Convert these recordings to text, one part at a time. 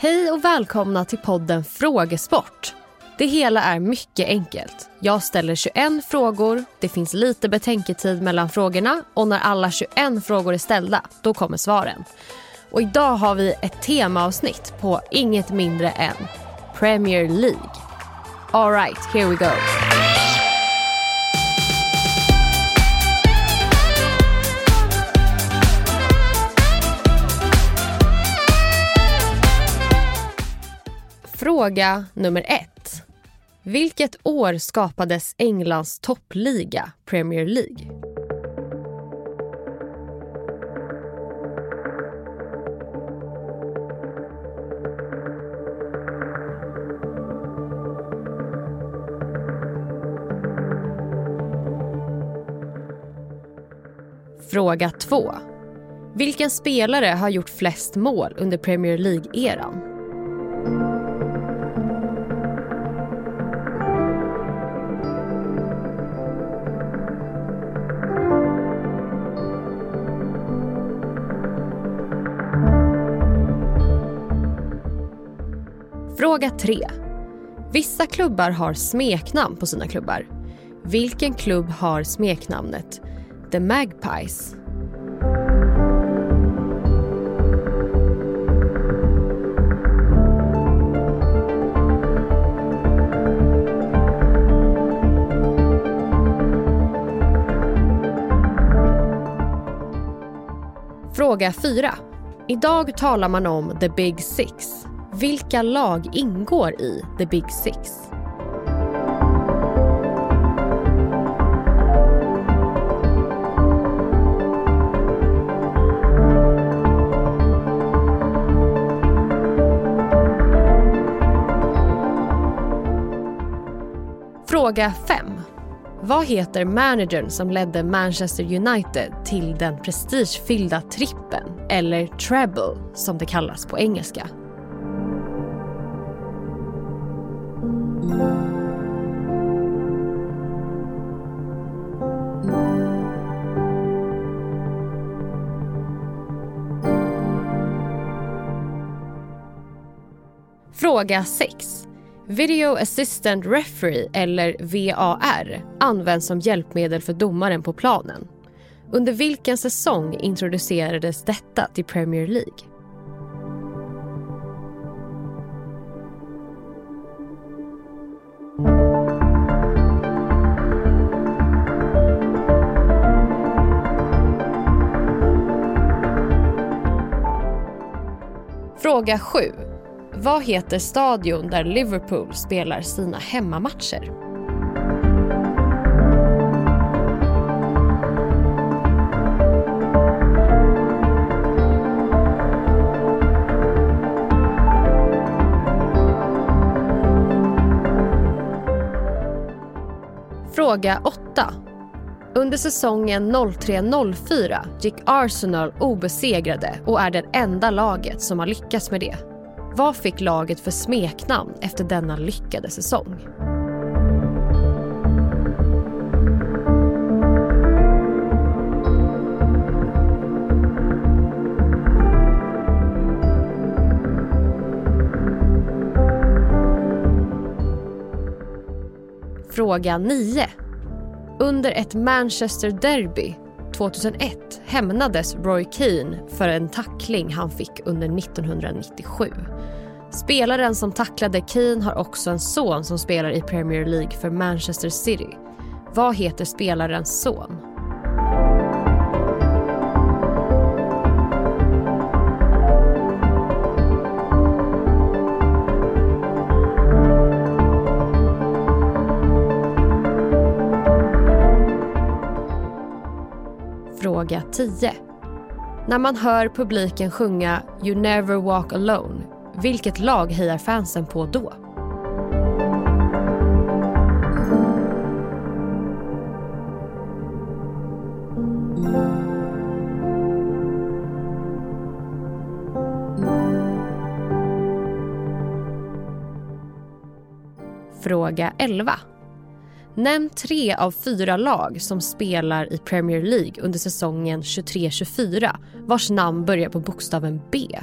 Hej och välkomna till podden Frågesport. Det hela är mycket enkelt. Jag ställer 21 frågor, det finns lite betänketid mellan frågorna och när alla 21 frågor är ställda, då kommer svaren. Och idag har vi ett temaavsnitt på inget mindre än Premier League. Alright, here we go. Fråga nummer ett. Vilket år skapades Englands toppliga Premier League? Fråga 2. Vilken spelare har gjort flest mål under Premier League-eran? Fråga 3. Vissa klubbar har smeknamn på sina klubbar. Vilken klubb har smeknamnet The Magpies? Fråga 4. Idag talar man om the big six. Vilka lag ingår i the big six? Fråga 5. Vad heter managern som ledde Manchester United till den prestigefyllda trippen, eller treble som det kallas på engelska? Fråga 6. Video Assistant Referee, eller VAR, används som hjälpmedel för domaren på planen. Under vilken säsong introducerades detta till Premier League? Fråga 7. Vad heter stadion där Liverpool spelar sina hemmamatcher? Fråga 8. Under säsongen 03-04 gick Arsenal obesegrade och är det enda laget som har lyckats med det. Vad fick laget för smeknamn efter denna lyckade säsong? Fråga 9. Under ett Manchester Derby 2001 hämnades Roy Keane för en tackling han fick under 1997. Spelaren som tacklade Keane har också en son som spelar i Premier League för Manchester City. Vad heter spelarens son? Fråga 10. När man hör publiken sjunga You never walk alone, vilket lag hejar fansen på då? Fråga 11. Nämn tre av fyra lag som spelar i Premier League under säsongen 23-24 vars namn börjar på bokstaven B.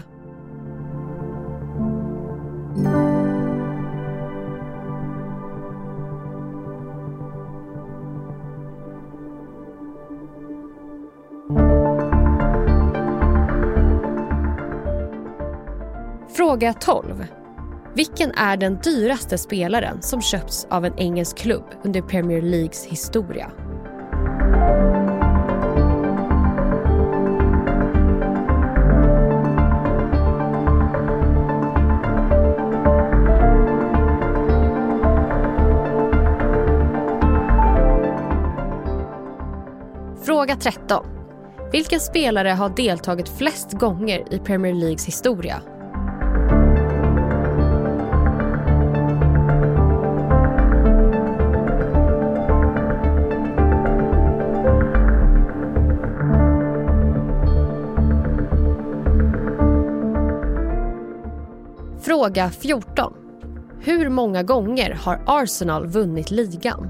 Fråga 12. Vilken är den dyraste spelaren som köpts av en engelsk klubb under Premier Leagues historia? Fråga 13. Vilken spelare har deltagit flest gånger i Premier Leagues historia? Fråga 14. Hur många gånger har Arsenal vunnit ligan?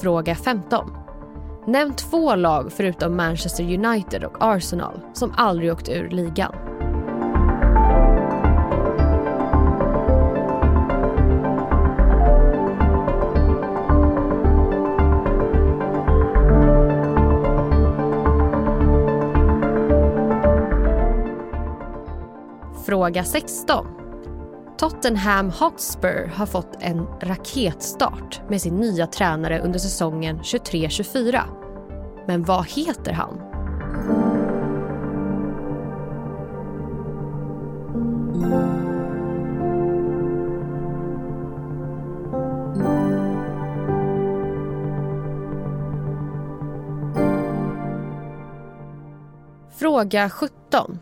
Fråga 15. Nämn två lag förutom Manchester United och Arsenal som aldrig åkt ur ligan. Fråga 16. Tottenham Hotspur har fått en raketstart med sin nya tränare under säsongen 23-24. Men vad heter han? Fråga 17.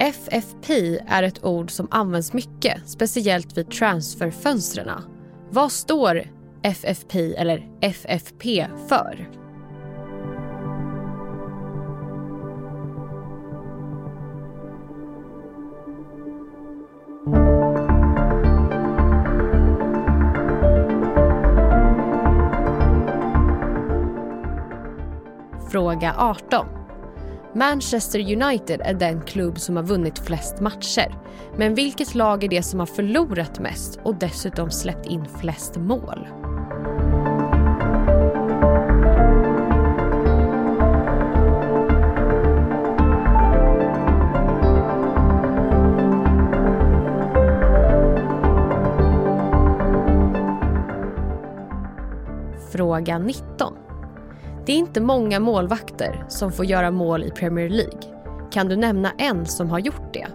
FFP är ett ord som används mycket, speciellt vid transferfönstren. Vad står FFP eller FFP för? Fråga 18. Manchester United är den klubb som har vunnit flest matcher. Men vilket lag är det som har förlorat mest och dessutom släppt in flest mål? Fråga 19. Det är inte många målvakter som får göra mål i Premier League. Kan du nämna en som har gjort det?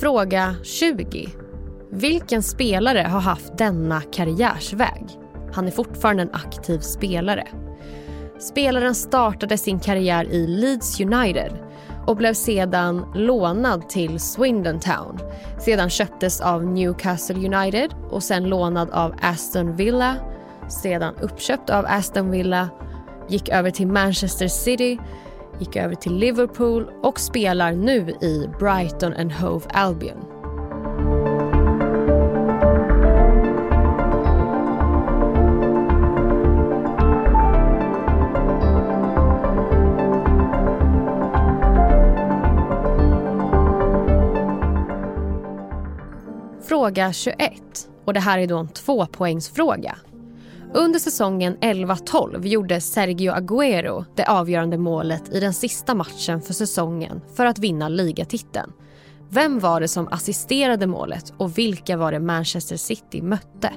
Fråga 20. Vilken spelare har haft denna karriärsväg? Han är fortfarande en aktiv spelare. Spelaren startade sin karriär i Leeds United och blev sedan lånad till Swindon Town. Sedan köptes av Newcastle United och sen lånad av Aston Villa. Sedan uppköpt av Aston Villa, gick över till Manchester City, gick över till Liverpool och spelar nu i Brighton and Hove Albion. Fråga 21. Och det här är då en tvåpoängsfråga. Under säsongen 11-12 gjorde Sergio Agüero det avgörande målet i den sista matchen för säsongen för att vinna ligatiteln. Vem var det som assisterade målet och vilka var det Manchester City mötte?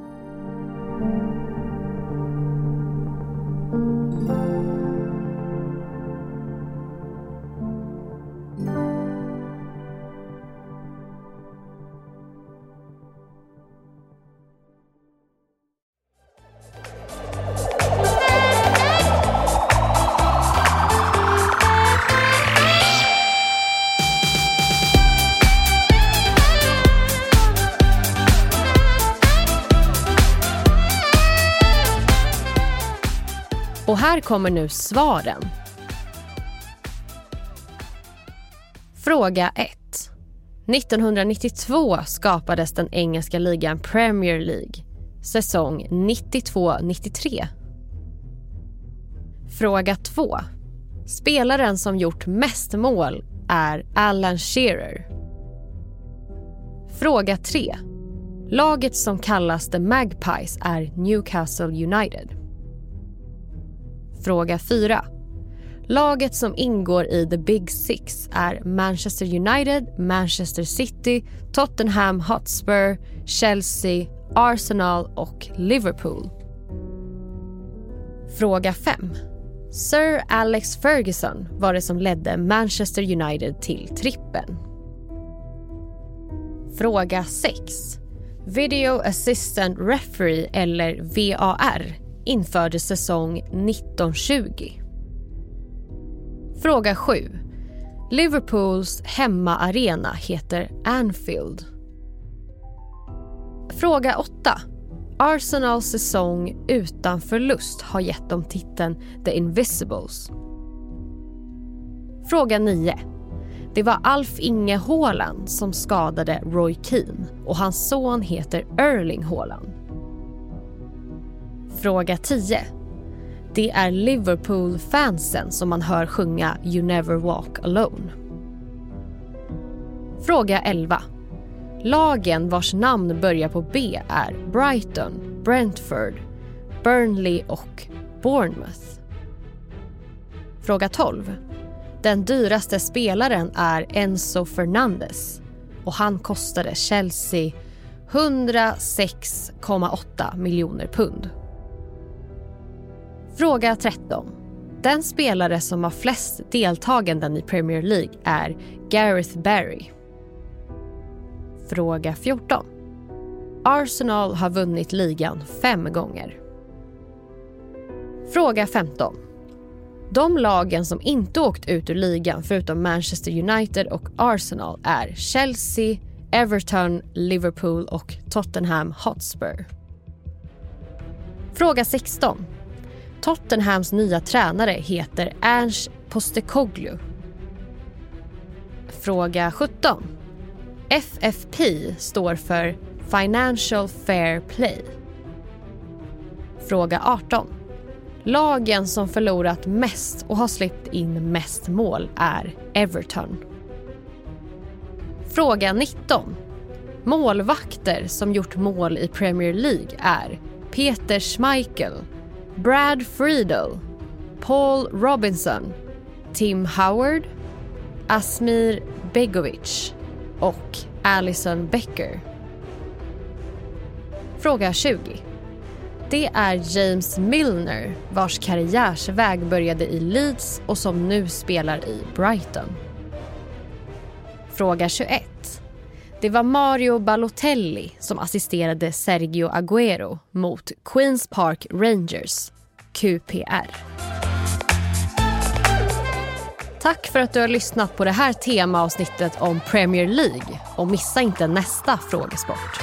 Här kommer nu svaren. Fråga 1. 1992 skapades den engelska ligan Premier League, säsong 92-93. Fråga 2. Spelaren som gjort mest mål är Alan Shearer. Fråga 3. Laget som kallas The Magpies är Newcastle United. Fråga 4. Laget som ingår i the Big Six är Manchester United, Manchester City, Tottenham Hotspur, Chelsea, Arsenal och Liverpool. Fråga 5. Sir Alex Ferguson var det som ledde Manchester United till trippen. Fråga 6. Video Assistant Referee, eller VAR, infördes säsong 1920. Fråga 7. Liverpools hemmaarena heter Anfield. Fråga 8. Arsenals säsong utan förlust har gett dem titeln The Invisibles. Fråga 9. Det var Alf Inge Haaland som skadade Roy Keane och hans son heter Erling Haaland. Fråga 10. Det är Liverpool-fansen som man hör sjunga You never walk alone. Fråga 11. Lagen vars namn börjar på B är Brighton, Brentford, Burnley och Bournemouth. Fråga 12. Den dyraste spelaren är Enzo Fernandez och han kostade Chelsea 106,8 miljoner pund. Fråga 13. Den spelare som har flest deltaganden i Premier League är Gareth Barry. Fråga 14. Arsenal har vunnit ligan fem gånger. Fråga 15. De lagen som inte åkt ut ur ligan förutom Manchester United och Arsenal är Chelsea, Everton, Liverpool och Tottenham Hotspur. Fråga 16. Tottenhams nya tränare heter Ernst Postekoglu. Fråga 17. FFP står för Financial Fair Play. Fråga 18. Lagen som förlorat mest och har släppt in mest mål är Everton. Fråga 19. Målvakter som gjort mål i Premier League är Peter Schmeichel, Brad Friedel, Paul Robinson, Tim Howard, Asmir Begovic och Alison Becker. Fråga 20. Det är James Milner vars karriärsväg började i Leeds och som nu spelar i Brighton. Fråga 21. Det var Mario Balotelli som assisterade Sergio Agüero mot Queens Park Rangers, QPR. Tack för att du har lyssnat på det här temaavsnittet om Premier League och missa inte nästa frågesport.